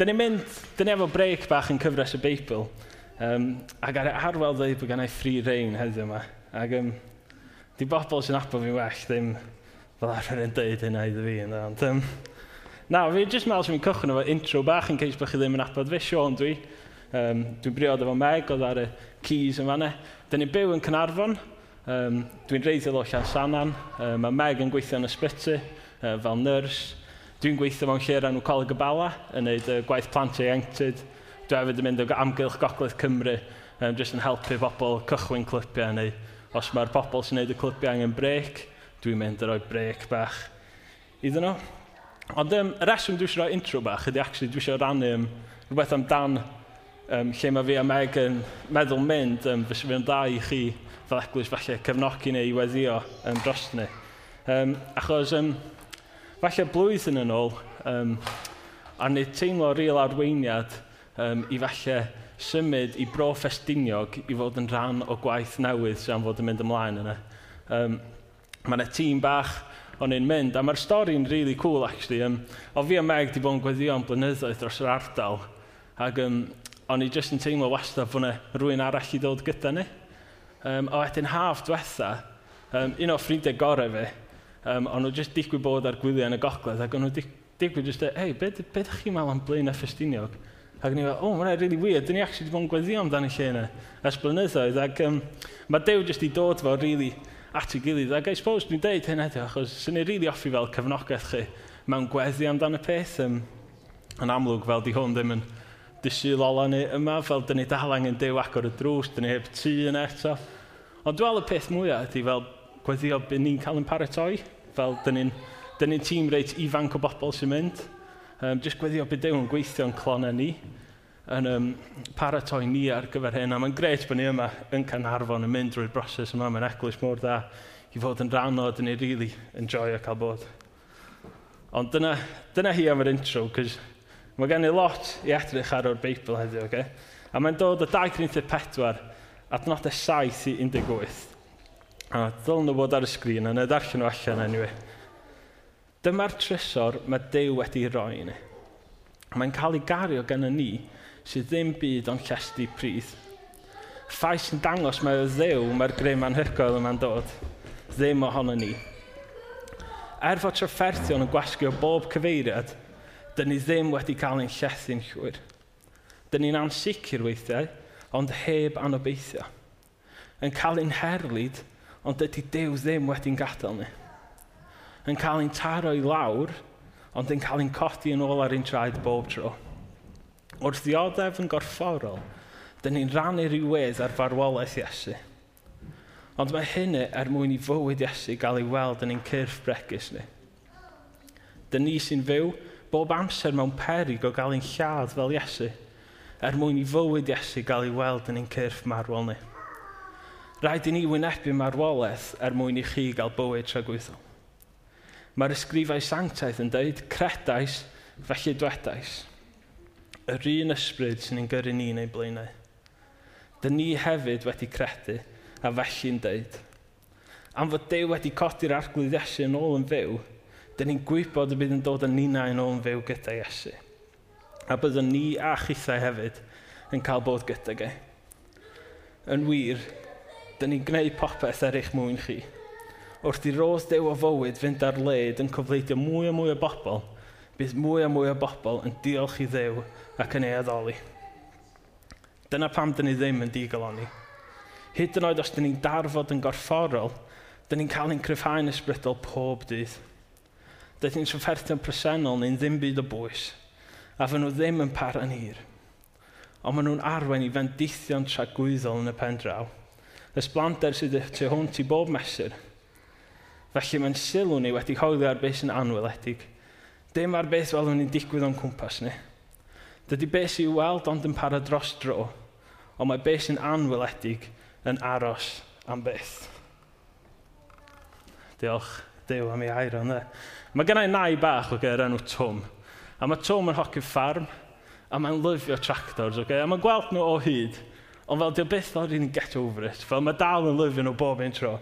Dyn ni'n mynd, dyn ni efo break bach yn cyfres y Beibl. Um, ac ar arwel dweud bod gennau free rein heddiw yma. Ac um, di bobl sy'n abo fi'n well ddim fel arfer yn dweud hynna iddo fi. Yna. Ond, um, na, fi jyst meddwl sy'n cychwyn efo intro bach yn ceis bod chi ddim yn abod fi. Sean dwi, um, dwi'n briod efo Meg, oedd ar y keys yn fanna. Dyn ni'n byw yn Cynarfon. Um, dwi'n reiddiol o Llan Sanan. Um, mae Meg yn gweithio yn ysbyty uh, fel nyrs. Dwi'n gweithio mewn lle enw Coleg y Bala yn gwneud uh, gwaith plant ieuenctid. Dwi hefyd yn mynd o amgylch Gogledd Cymru um, jyst yn helpu bobl cychwyn clybiau neu os mae'r bobl sy'n gwneud y clybiau angen brec, dwi'n mynd i roi brec bach iddyn nhw. Ond um, y reswm dwi eisiau rhoi intro bach ydy actually dwi eisiau rannu um, rhywbeth amdan um, lle mae fi a Meg yn meddwl mynd, um, fes fi'n da i chi fel eglwys falle cefnogi neu i weddio um, dros ni. Um, achos um, falle blwyddyn yn ôl, um, a wneud teimlo real arweiniad um, i falle symud i bro ffestiniog i fod yn rhan o gwaith newydd sy'n fod yn mynd ymlaen yna. Um, mae yna tîm bach o'n i'n mynd, a mae'r stori'n really cool, actually. Um, o fi a Meg di bod yn gweddio am blynyddoedd dros yr ardal, ac um, o'n i jyst yn teimlo wastad bod yna rhywun arall i ddod gyda ni. Um, o wedyn haf diwetha, um, un o ffrindiau gorau fi, um, ond nhw jyst digwy bod ar gwyliau yn y gogledd, ac o'n nhw digwy jyst dweud, hei, beth be ydych chi'n meddwl am blaen y ffestiniog? Ac ni fel, o, oh, mae'n really weird, dyn ni actually wedi bod yn gweddio amdano lle yna, ers blynyddoedd, ac um, mae Dew jyst i dod fel really at ei gilydd, ac I suppose dwi'n deud hyn eto, achos sy'n ni really offi fel cefnogaeth chi mewn gweddi amdano peth, um, yn amlwg fel di hwn ddim yn dysil ola ni yma, fel dyn ni dal angen dew agor y drws, dyn ni heb tŷ yn eto. Ond dwi'n y peth mwyaf ydy fel gweddio byd ni'n cael yn paratoi, fel dyn ni'n dyn ni tîm reit ifanc o bobl sy'n mynd. Um, just gweddio byd dewn gweithio yn clonau ni, yn um, paratoi ni ar gyfer hyn, a mae'n gret bod ni yma yn Canarfon yn mynd drwy'r broses yma, mae'n eglwys mor dda i fod yn rhan o, dyn ni really enjoy o cael bod. Ond dyna, dyna hi am yr intro, cos Mae gen i lot i edrych ar o'r Beibl heddiw, okay? a mae'n dod o 2 Corinthians 4, adnodau 7 i 18. A ddylwn nhw bod ar y sgrin, a na ddarllen nhw allan anyway. Dyma'r trysor mae Dew wedi roi ni. Mae'n cael ei gario gan y ni sydd ddim byd o'n llestu prydd. Ffais yn dangos mae o ddew mae'r grym anhygoel yma'n dod. Ddim ohono ni. Er fod trafferthion yn gwasgu o bob cyfeiriad, dyn ni ddim wedi cael ein llethu'n llwyr. Dyn ni'n ansicr weithiau, ond heb anobeithio. Yn cael ein herlyd, ond dydy Dyw ddim wedi'n gadael ni. Yn cael ein taro i lawr, ond yn cael ein codi yn ôl ar ein traed bob tro. Wrth ddioddef yn gorfforol, dyn ni'n rannu rhywedd ar farwolaeth Iesu. Ond mae hynny er mwyn i fywyd Iesu gael ei weld yn ein cyrff bregus ni. Dyn ni sy'n fyw bob amser mewn perig o gael ein lladd fel Iesu, er mwyn i fywyd Iesu gael ei weld yn ein cyrff marwol ni. Rhaid i ni wynebu marwolaeth er mwyn i chi gael bywyd tragwyddol. Mae'r ysgrifau sanctaeth yn dweud credais felly dwedais. Yr un ysbryd sy'n ein gyrru ni neu blaenau. Dyn ni hefyd wedi credu a felly'n dweud. Am fod Dew wedi codi'r arglwydd Iesu yn ôl yn fyw, dyn ni'n gwybod y bydd yn dod yn nina yn ôl yn fyw gyda Iesu. A byddwn ni a chithau hefyd yn cael bod gyda ge. Yn wir, dyn ni'n gwneud popeth er eich mwyn chi. Wrth i ros dew o fywyd fynd ar led yn cyfleidio mwy a mwy o bobl, bydd mwy a mwy o bobl yn diolch i ddew ac yn ei addoli. Dyna pam dyn ni ddim yn digaloni. Hyd yn oed os dyn ni'n darfod yn gorfforol, dyn ni'n cael ein cryfhau'n ysbrydol pob dydd. Dydyn ni'n syfferthio'n presennol neu'n ddim byd o bwys, a fy nhw ddim yn par yn hir. Ond maen nhw'n arwain i fendithio'n tragwyddol yn y pen draw ysblander sydd tu hwnt i bob mesur. Felly mae'n sylw ni wedi hoeddi ar beth sy'n anweledig. Dim ar beth fel ni'n digwydd o'n cwmpas ni. Dydy beth sy'n weld ond yn para dros dro, ond mae beth sy'n anweledig yn aros am beth. Diolch, dew am ei air ond e. Mae gennau nai bach o gyda'r enw Tom. A mae Tom yn hoci ffarm, a mae'n lyfio tractors, okay? a mae'n gweld nhw o hyd. Ond fel, diolch byth o'n i'n get over it. Fel, mae dal yn lyfio nhw bob un tro.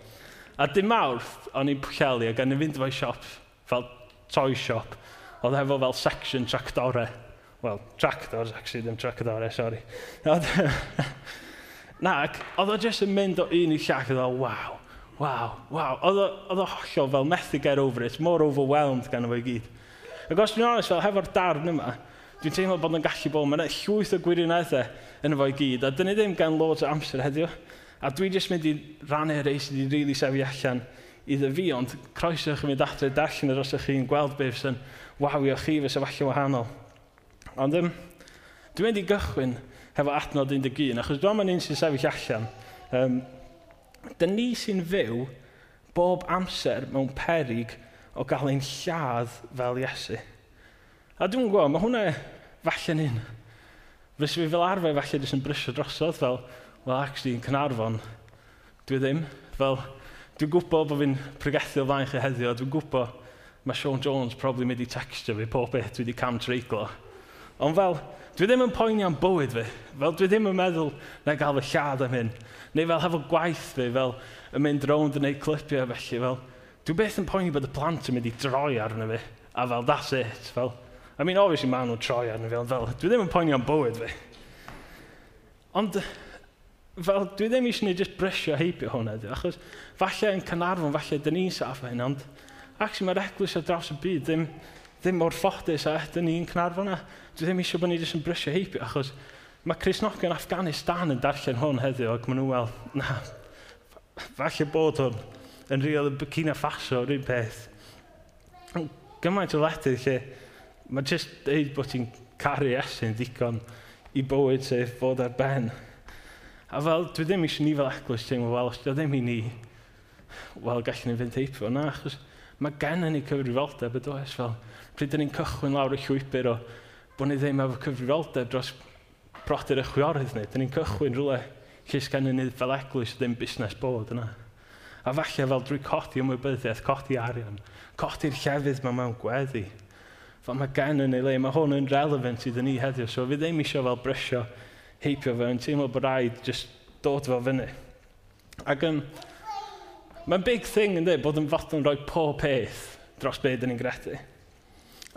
A dim mawrth, o'n i'n pwchelu ac o'n i'n fynd efo'i siop, fel toy shop, oedd efo fel section tractore. Wel, tractors, actually, ddim tractore, sorry. Nac, oedd o jyst yn mynd o un i llach, oedd o, waw, waw, waw. Oedd o hollol fel methu get over it, more overwhelmed gan o fe gyd. Ac os dwi'n honest, fel hefo'r darn yma, Dwi'n teimlo bod yn gallu bod, mae'n llwyth o gwirioneddau yn fo i gyd, a dyna ddim gan loads o amser heddiw. A dwi jyst mynd i rannu reis sydd wedi rili really sefi allan iddo fi, ond croeso chi mynd adre darllen yr os ydych chi'n gweld beth sy'n wawio chi fe efallai wahanol. Ond um, dwi'n mynd i gychwyn hefo adnod 11, achos dwi'n mynd un sy'n sefyll allan. Um, Dyn ni sy'n fyw bob amser mewn perig o gael ein lladd fel Iesu. A dwi'n gwybod, mae hwnna falle'n un. Fes fi fel arfer falle jyst yn brysio drosodd fel, well, actually, yn Cynarfon, dwi ddim. Fel, dwi'n gwybod bod fi'n pregethu o flaen chi heddiw, dwi'n gwybod mae Sean Jones probably mynd i textio fi pob beth dwi wedi cam treiglo. Ond fel, dwi ddim yn poeni am bywyd fi. Fel, dwi ddim yn meddwl na gael fy lladd am hyn. Neu fel hefo gwaith fi, fel yn mynd rownd yn neud clipiau felly. Fel, dwi beth yn poeni bod y plant yn mynd i droi arno fi. A fel, that's it. Fel, I mean, obviously maen nhw'n troi arno fi, ond fel, dwi ddim yn poeni am bywyd fi. Ond, fel, dwi ddim eisiau ni just brysio heibio hwnna, dwi, achos falle yn Cynarfon, falle dyn ni'n saff hyn, ond actually mae'r eglwys ar draws y byd ddim, ddim mor ffodus a dyn ni'n Cynarfon, a Dwi ddim eisiau bod ni just yn brysio heibio, achos mae Cresnogion Afghanistan yn darllen hwn heddiw, ac maen nhw, wel, na, falle bod hwn yn rheol y Burkina Faso, yr un peth. Gymaint o letydd lle Mae jyst dweud bod ti'n caru Iesu'n ddigon i bywyd sef bod ar ben. A fel, dwi ddim eisiau ni fel eglwys teimlo, wel, os dwi ddim i ni, wel, gallwn ni fynd teipio na, achos mae gen ni cyfrifoldeb y does, fel, pryd ni'n cychwyn lawr y llwybr o bod ni ddim efo cyfrifoldeb dros brodyr y chwiorydd ni, dyn ni'n cychwyn rhywle lle sgan ni fel eglwys ddim busnes bod yna. A falle fel drwy codi ymwybyddiaeth, codi arian, codi'r llefydd mae mewn gweddi, fel mae gan yn ei le, mae hwn yn relevant iddyn ni heddiw, so fi ddim eisiau fel brysio heipio fe, yn teimlo bod rhaid just dod fel fyny. Ac um, mae'n big thing yn dweud bod yn fod yn rhoi pob peth dros beth dyn ni'n gredu.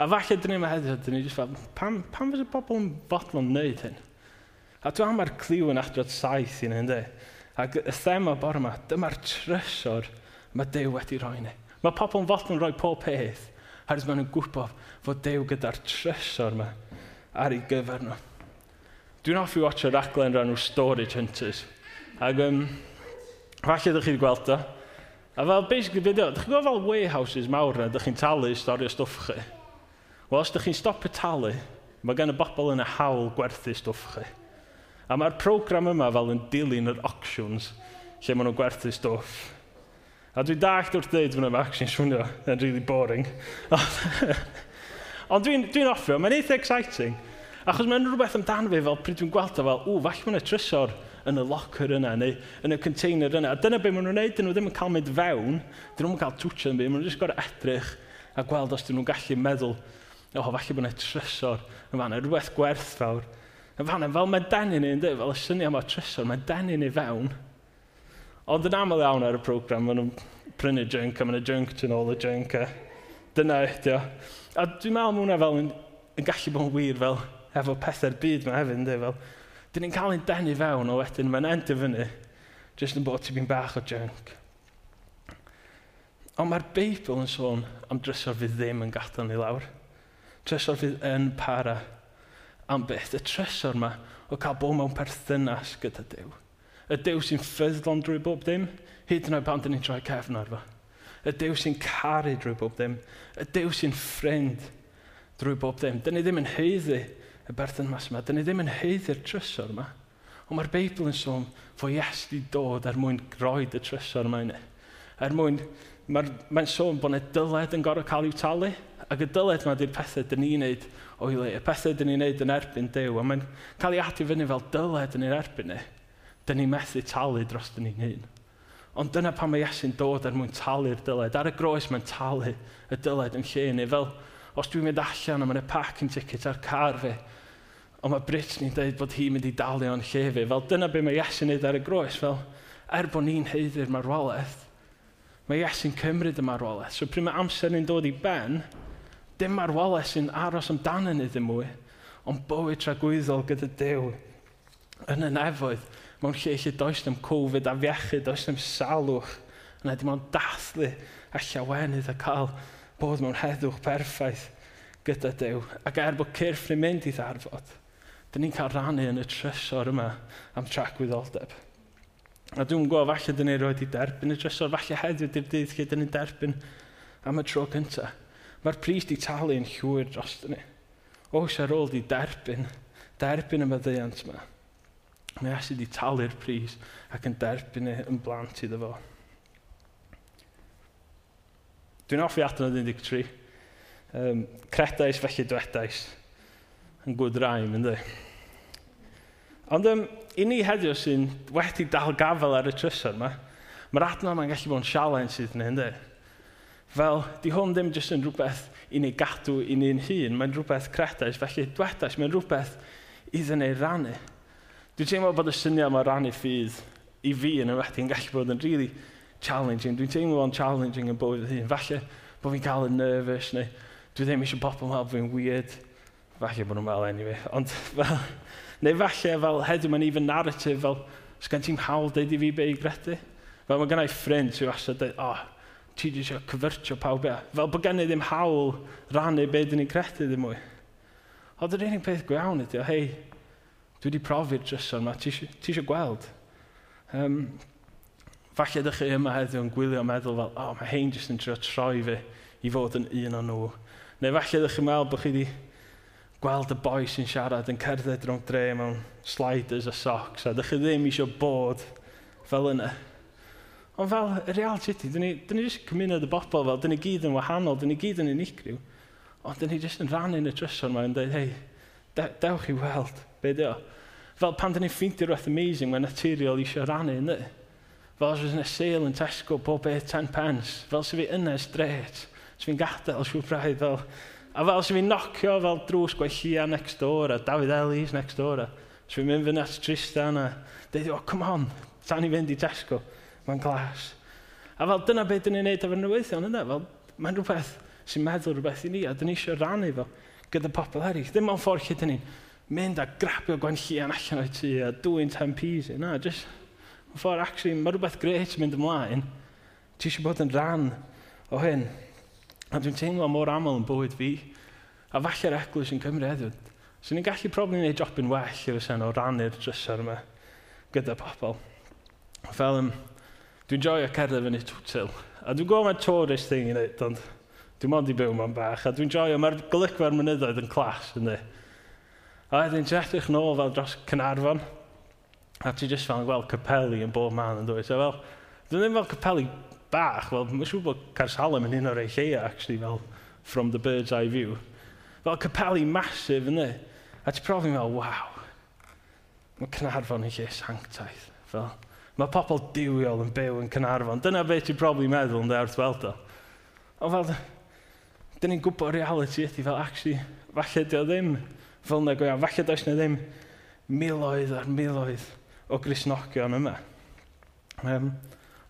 A falle dyn ni'n meddwl, dyn ni'n just fel, pam, pam fydd y bobl yn fod yn wneud hyn? A dwi am ar cliw yn adrodd saith i'n hynny. Ac y thema bore yma, dyma'r trysor mae Dyw wedi rhoi ni. Mae pobl yn fod yn rhoi pob peth Oherwydd maen nhw'n gwybod fod Dew gyda'r trysor yma ar ei gyfer nhw. Dwi'n hoffi watch y raglen rhan o Storage Hunters. Ac um, falle ydych chi'n gweld o. A fel basically beth ydych chi'n gweld fel warehouses mawr na, ydych chi'n talu stori o stwff chi. Wel, os ydych chi'n stop y talu, mae gen y bobl yn y hawl gwerthu stwff chi. A mae'r program yma fel yn dilyn yr auctions lle maen nhw'n gwerthu stwff A dwi'n dallt wrth ddeud fyna mae actually'n swnio yn really boring. Ond dwi'n dwi, dwi offio, mae'n eitha exciting. Achos mae'n rhywbeth amdano fi fel pryd dwi'n gweld o fel, ww, falle mae'n trysor yn y locker yna, neu yn y container yna. A dyna beth maen nhw'n gwneud, dyn nhw ddim yn cael mynd fewn, dyn nhw'n cael twtio yn byd, maen nhw'n just gorau edrych a gweld os dyn nhw'n gallu meddwl, o, oh, falle bod yna trysor yn fan, rhywbeth gwerthfawr. Yn fan, fel mae denu ni, fel y syniad yma trysor, mae denu ni fewn, Ond yn aml iawn ar y program, maen nhw'n prynu junk a maen nhw'n junk yn ôl y junk. A dyna ydy o. A dwi'n meddwl mwna fel yn, yn gallu bod yn wir fel efo pethau'r byd mae hefyd, ynddi, fel dyn ni'n cael ein denu fewn o wedyn mae'n endio fyny jyst yn bod ti'n bach o junk. Ond mae'r Beibl yn sôn am drysor fydd ddim yn gadael ni lawr. Trysor fydd yn para am beth. Y trysor yma o cael bod mewn perthynas gyda Dyw. Y Dew sy'n ffyddlon drwy bob dim, hyd yn oed pan dyn ni'n troi cefn arfa. Y Dew sy'n caru drwy bob dim. Y Dew sy'n ffrind drwy bob dim. Dyn ni ddim yn heiddi y berthynas yma. Dyn ni ddim yn heiddi'r trysor yma. Ond mae'r Beibl yn sôn fod Ies di dod er mwyn roed y trysor yma yna. Er mwyn, mae'n mae sôn bod yna dyled yn gorau cael i'w talu, ac y dyled yma di'r pethau dyn ni'n neud o'i le, y pethau dyn ni'n neud yn erbyn Dyw, a mae'n cael ei ati fyny fel dyled yn ei erbyn ni. Dyn ni methu talu dros dyn ni'n hun. Ond dyna pan mae Iesu'n dod er mwyn talu'r dyled. Ar y groes mae'n talu y dyled yn lle ni. Fel, os dwi'n mynd allan a mae'n y parking ticket ar car fi, ond mae Britney'n dweud bod hi'n mynd i dalu o'n lle fi. Fel, dyna be mae Iesu'n neud ar y groes. Fel, er bod ni'n heiddi'r marwolaeth, mae Iesu'n cymryd y marwolaeth. So pryd mae amser ni'n dod i ben, dim marwolaeth sy'n aros amdano ni ddim mwy, ond bywyd tragwyddol gyda Dew yn y nefoedd mewn lle lle does ddim Covid a fiechyd, does ddim salwch, yna dim ond dathlu a llawenydd a cael bod mewn heddwch perffaith gyda Dyw. Ac er bod cyrff ni'n mynd i ddarfod, dyn ni'n cael rannu yn y trysor yma am trac wyddoldeb. A dwi'n gwybod falle dyn ni roed i derbyn y trysor, falle heddiw di'r dydd lle dyn ni'n derbyn am y tro cyntaf. Mae'r pris di talu yn llwyr dros ni. Oes ar ôl di derbyn, derbyn y meddiant yma. Mae Iesu wedi talu'r pris ac yn derbyn e yn blant iddo fo. Dwi'n offi adnod 13. Um, credais felly dwedais. Yn gwyd rhaim, ynddo. Ond um, i ni heddiw sy'n wedi dal gafel ar y trysor yma, mae'r adnod yma'n gallu bod yn sialen sydd ni, ynddo. Fel, di hwn ddim jyst yn rhywbeth i ni gadw i ni'n hun, mae'n rhywbeth credais, felly dwedais, mae'n rhywbeth iddyn ni rannu. Dwi'n teimlo bod y syniad yma rannu ffydd i fi yn ymwedig yn gallu bod yn really challenging. Dwi'n teimlo o'n challenging yn bywyd fy hun. Falle bod fi'n cael yn nervous neu dwi ddim eisiau popol yn meddwl fi'n weird. Falle bod nhw'n meddwl anyway. Ond fel, neu falle fel heddiw mae'n even narrative fel sgan ti'n hawl deud i fi be i gredu. Fel mae gennau ffrind sy'n wastad dweud, oh, ti wedi eisiau cyfyrtio pawb ia. Fel bod gen i ddim hawl rannu be dyn ni'n credu ddim mwy. Ond yr unig peth gwawn ydy o, hei, Dwi wedi profi'r drysor yma. Ti eisiau gweld? Um, falle ydych chi yma heddiw yn gwylio meddwl fel, o, oh, mae hein jyst yn trio troi fi i fod yn un o nhw. Neu falle ydych chi'n meddwl bod chi wedi gweld y boi sy'n siarad yn cerdded rhwng dre mewn sliders a socks, a ydych chi ddim eisiau bod fel yna. Ond fel, y reality ydy, dyn ni, dyn ni jyst cymuned y bobl fel, dyn ni gyd yn wahanol, dyn ni gyd yn unigryw, ond dyn ni jyst yn rannu'n y trysor yma yn dweud, hei, de, dewch i weld Be di o? Fel pan dyn ni'n ffeindio rhywbeth amazing, mae'n naturiol eisiau rannu, ynddi? Fel os oes yna sale yn Tesco, bob beth 10 pence. Fel sy'n fi yna straight. Sy'n fi'n gadael siw braidd fel... A fel sy'n fi'n nocio fel drws gwellia next door, a David Ellis next door. Sy'n fi'n mynd fyny at Tristan a dweud, oh, come on, tan i fynd i Tesco. Mae'n glas. A fel dyna beth dyn ni'n neud efo'r newyddion, yna. Fel mae'n rhywbeth sy'n meddwl rhywbeth i ni, a dyn ni eisiau rannu fo gyda pobl eraill. Ddim ond ffordd lle dyn ni'n mynd a grabio gwan llian allan o'i tu a dwy'n ten pys. Na, just, mae'n ffordd, actually, mae rhywbeth greit mynd ymlaen. Ti eisiau bod yn rhan o hyn. A dwi'n teimlo mor aml yn bywyd fi. A falle'r eglwys yn Cymru heddiw. So ni'n gallu probably job yn well i'r sen o rannu'r drysor yma gyda pobl. Fel ym, dwi'n joio cerdded fyny twtil. A dwi'n gwybod mae tourist thing i wneud, ond dwi'n modd i byw ma'n bach. A dwi'n joio, mae'r golygfa'r mynyddoedd yn clas, ynddi. A wedyn ti'n edrych nôl fel dros Cynarfon, a ti jyst fel yn gweld capeli yn bob man yn dweud. So, fel, dwi'n ddim fel capeli bach, fel, mae'n siŵr bod Carsalem yn un o'r ei lleia, actually, fel, from the bird's eye view. Fel capeli masif yn. A ti'n profi fel, waw, mae Cynarfon yn lle sanctaeth. Fel, mae pobl diwiol yn byw yn Cynarfon. Dyna beth ti'n probably meddwl yn dweud wrth weld o. Ond fel, dyn ni'n gwybod reality ydy fel, actually, falle di o ddim fel yna go iawn. Falle does na ddim miloedd ar miloedd o grisnogion yma. Um,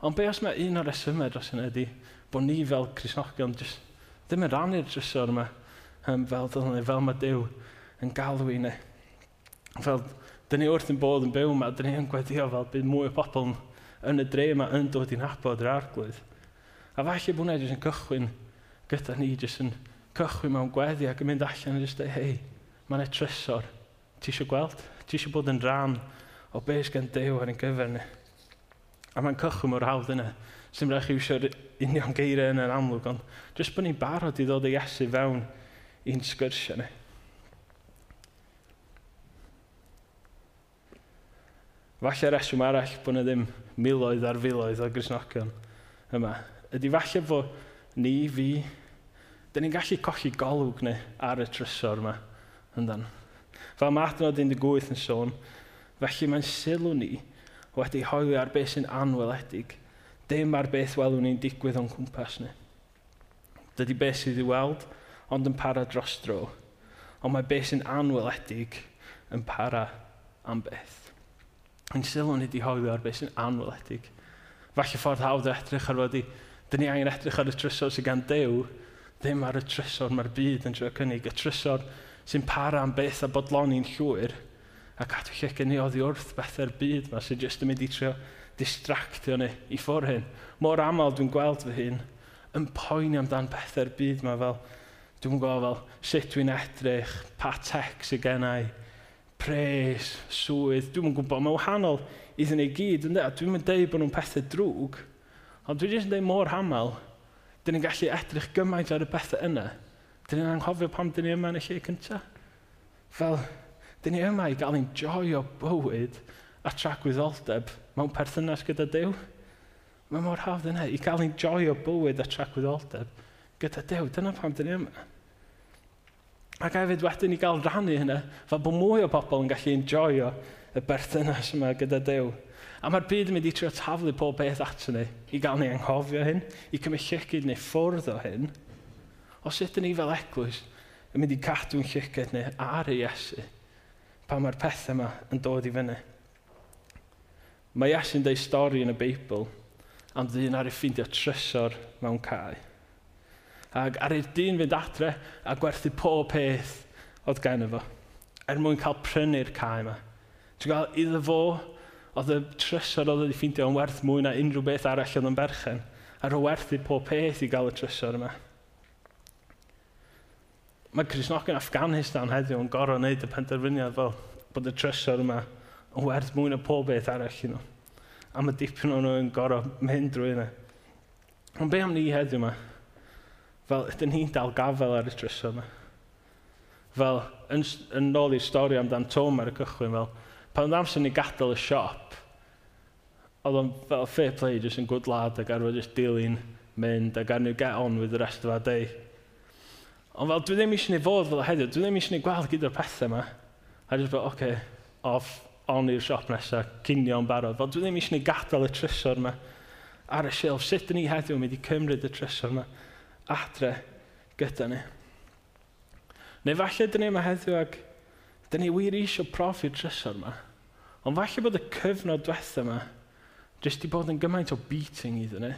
ond be os mae un o'r resymau dros yna ydy bod ni fel grisnogion just, ddim yn rannu'r drysor yma um, fel, ni, fel mae Dyw yn galw i ni. Fel, dyn ni wrth yn bod yn byw yma, dyn ni yn gweddio fel bydd mwy o bobl yn y dre yma yn dod i'n abod yr arglwydd. A falle bod hwnna jyst yn cychwyn gyda ni, jyst yn cychwyn mewn gweddi ac yn mynd allan a jyst dweud, hei, Mae yna trysor. Ti eisiau gweld? Ti eisiau bod yn rhan o beth gen Dew ar ein gyfer ni. A mae'n cychwyn mor hawdd yna. Sym rhaid chi eisiau union geiriau yn yr amlwg, ond jyst bod ni'n barod i ddod i Iesu fewn i'n sgyrsiau ni. Falle reswm arall bod yna ddim miloedd ar filoedd o grisnogion yma. Ydy falle bod ni, fi, dyn ni'n gallu colli golwg ni ar y trysor yma yndan. Fel mae adnod 18 yn sôn, felly mae'n sylw ni wedi hoelio ar beth sy'n anweledig, dim ar beth welwn ni'n digwydd o'n cwmpas ni. Dydy beth sydd i weld, ond yn para dros dro, ond mae beth sy'n anweledig yn para am beth. Yn sylw ni wedi hoelio ar beth sy'n anweledig. Falle ffordd hawdd o edrych ar fod i, dyn ni angen edrych ar y trysor sy'n gan Dew, ddim ar y trysor mae'r byd yn trio cynnig. Y trysor sy'n para am beth a bodloni'n llwyr, a cadw lle gen i oddi wrth bethau'r byd yma sy'n jyst yn mynd i trio distractio ni i ffwr hyn. Mor aml dwi'n gweld fy hun yn poeni amdan bethau'r byd yma fel, dwi'n gweld fel sut dwi'n edrych, pa tec sy'n gennau, pres, swydd, dwi'n gwybod, mae'n wahanol iddyn ni gyd, ynddo? Dwi'n mynd deud bod nhw'n pethau drwg, ond dwi'n jyst yn deud mor hamel, dyn ni'n gallu edrych gymaint ar y bethau yna, Dyn ni'n anghofio pam dyn ni yma yn y lle cyntaf. Fel, dyn ni yma i gael ein joy o bywyd a tragwyddoldeb mewn perthynas gyda Dyw. Mae mor hawdd yna, i gael ein joy o bywyd a tragwyddoldeb gyda Dyw. Dyna pam dyn ni yma. Ac hefyd wedyn i gael rannu hynna, fel bod mwy o bobl yn gallu enjoyo y berthynas yma gyda Dyw. A mae'r byd yn mynd i trio taflu pob beth ato ni, i gael ni anghofio hyn, i cymryd llygyd neu ffwrdd o hyn. O sut ni fel eglwys yn mynd i cadw'n llygad neu ar ei Iesu pa mae'r pethau yma yn dod i fyny. Mae Iesu'n dweud stori yn y Beibl am ddyn ar ei ffeindio trysor mewn cae. Ac ar ei dyn fynd adre a gwerthu pob peth oedd gen fo. Er mwyn cael prynu'r cae yma. Ti'n gael iddo fo oedd y trysor oedd wedi ffeindio yn werth mwy na unrhyw beth arall oedd yn berchen. a o werthu pob peth i gael y trysor yma mae Crisnogion Afghanistan heddiw yn gorau wneud y penderfyniad fel bod y trysor yma yn werth mwy na pob beth arall i nhw. A mae dipyn o'n nhw'n gorau mynd drwy yna. Ond be am ni heddiw yma? Fel, ydyn ni'n dal gafel ar y trysor yma. Fel, yn, yn ôl i'r stori amdan Tom ar y cychwyn, fel, pan oedd amser ni gadael y siop, oedd o'n fel fair play, jyst yn good lad, ac arfer jyst dilyn mynd ac arnu get on with the rest of our day. Ond fel, dwi ddim eisiau ni fod fel heddiw, dwi ddim eisiau ni gweld gyda'r pethau yma. A dwi'n bod, oce, okay, off, on i'r siop nesaf, cynio yn barod. Fel, dwi ddim eisiau ni gadael y trysor yma ar y shelf. Sut ni heddiw yn mynd i cymryd y trysor yma adre gyda ni? Neu falle dyn ni yma heddiw ag, dyn ni wir eisiau profi'r trysor yma. Ond falle bod y cyfnod diwethaf yma jyst i bod yn gymaint o beating iddyn ni.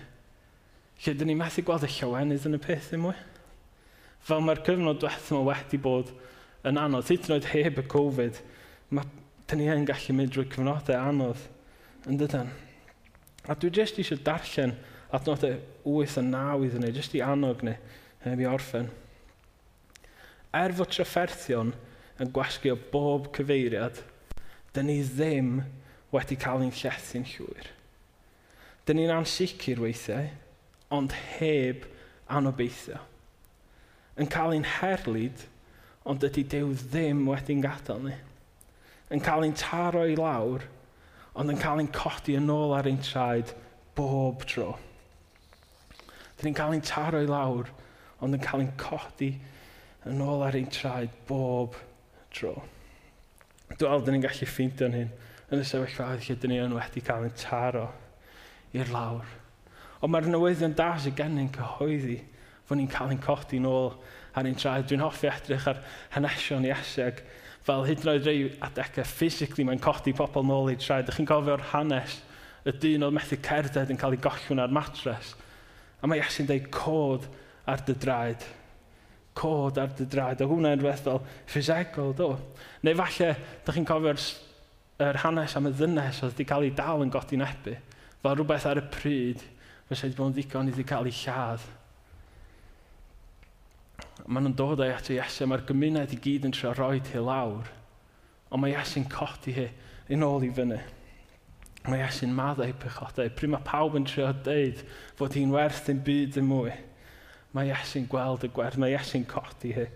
Lle dyn ni methu gweld y llawenydd yn y peth ddim mwy. Fel mae'r cyfnod diwethaf yma wedi bod yn anodd, hyd yn oed heb y Covid, mae dyn ni yn gallu mynd drwy cyfnodau anodd yn dydyn. A dwi jyst eisiau darllen adnodau 8 a 9 iddyn ni, jyst i anog ni, heb i orffen. Er fod trafferthion yn gwasgu o bob cyfeiriad, dyn ni ddim wedi cael ein llethu'n llwyr. Dyn ni'n ansicr weithiau, ond heb anobeithio yn cael ein herlyd, ond ydy Dyw ddim wedi'n gadael ni. Yn cael ein taro i lawr, ond yn cael ein codi yn ôl ar ein traed bob tro. Dyn ni'n cael ein taro i lawr, ond yn cael ein codi yn ôl ar ein traed bob tro. Dwi'n meddwl, dyn ni'n gallu ffeindio'n hyn yn y sefyllfa lle dyn ni yn wedi cael ein taro i'r lawr. Ond mae'r newyddion da sydd gen ni'n cyhoeddi fod ni'n cael ein codi nôl ar ein traed. Dwi'n hoffi edrych ar hanesion Ieseg fel hyd yn oed rei adegau physically mae'n codi pobl nôl i'r traed. Ydych chi'n cofio'r hanes y dyn oedd methu cerdded yn cael ei gollwn ar matres. A mae Iesu'n dweud cod ar dy draed. Cod ar dy draed. O hwnna'n rhywbeth fel ffisegol, do. Neu falle, ydych chi'n cofio'r yr hanes am y ddynes oedd wedi cael ei dal yn godi nebu. Fel rhywbeth ar y pryd, fysa wedi bod yn ddigon i wedi cael ei lladd Maen nhw'n dod o'i ato Iesu, mae'r gymuned i gyd yn trio roi hi lawr. Ond mae Iesu'n codi hi yn ôl i fyny. Mae Iesu'n maddau pechodau. Pryd mae pawb yn trio deud fod hi'n werth yn byd yn mwy. Mae Iesu'n gweld y gwerth, mae Iesu'n codi hi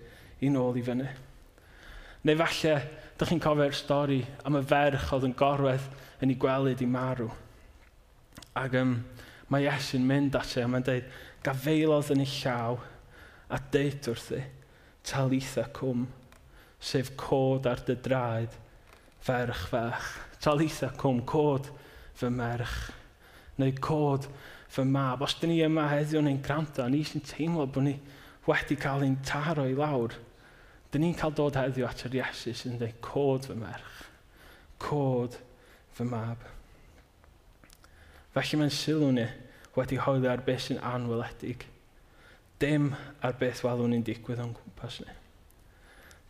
yn ôl i fyny. Neu falle, dych chi'n cofio'r stori am y ferch oedd yn gorwedd yn ei gwelyd i marw. Ac um, mae Iesu'n mynd at e, a mae'n dweud, gafeilodd yn ei llaw, a deud wrthi, talitha cwm, sef cod ar dy draed, ferch fach. Talitha cwm, cod fy merch, neu cod fy mab. Os dyn ni yma heddiw neu'n gwrando, ni sy'n teimlo bod ni wedi cael ein taro i lawr, dyn ni'n cael dod heddiw at yr Iesu sy'n dweud cod fy merch, cod fy mab. Felly mae'n sylw ni wedi hoeddi ar beth sy'n anweledig – dim ar beth welwn ni'n digwydd o'n gwmpas ni.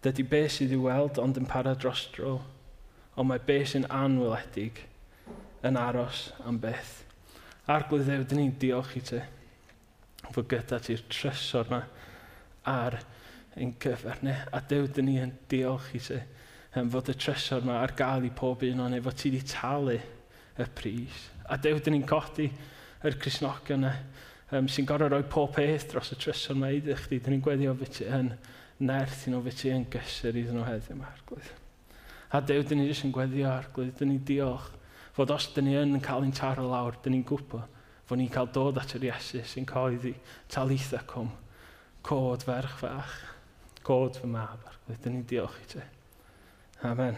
Dydy beth sydd i weld ond yn para dros dro, ond mae beth sy'n anweledig yn aros am beth. A'r gwyddau, dyn ni'n diolch i ti fod gyda ti'r trysor yma ar ein cyfer ni. A dew, dyn ni yn diolch i ti um, fod y trysor yma ar gael i pob un o'n efo ti wedi talu y pris. A dew, dyn ni'n codi yr Cresnogion yna um, sy'n gorau rhoi pob peth dros y trysor mae iddo chdi. Dyn ni'n gweddio fe ti yn nerth, i nhw fe ti yn gysur iddyn nhw heddiw yma arglwydd. A Dew, dyn ni jyst yn gweddio arglwydd, dyn ni diolch fod os dyn ni yn cael ein taro lawr, dyn ni'n gwybod fod ni'n cael dod at yr Iesu sy'n coeddi talitha cwm, cod ferch fach, cod fy mab arglwydd, dyn ni'n diolch i ti. Amen.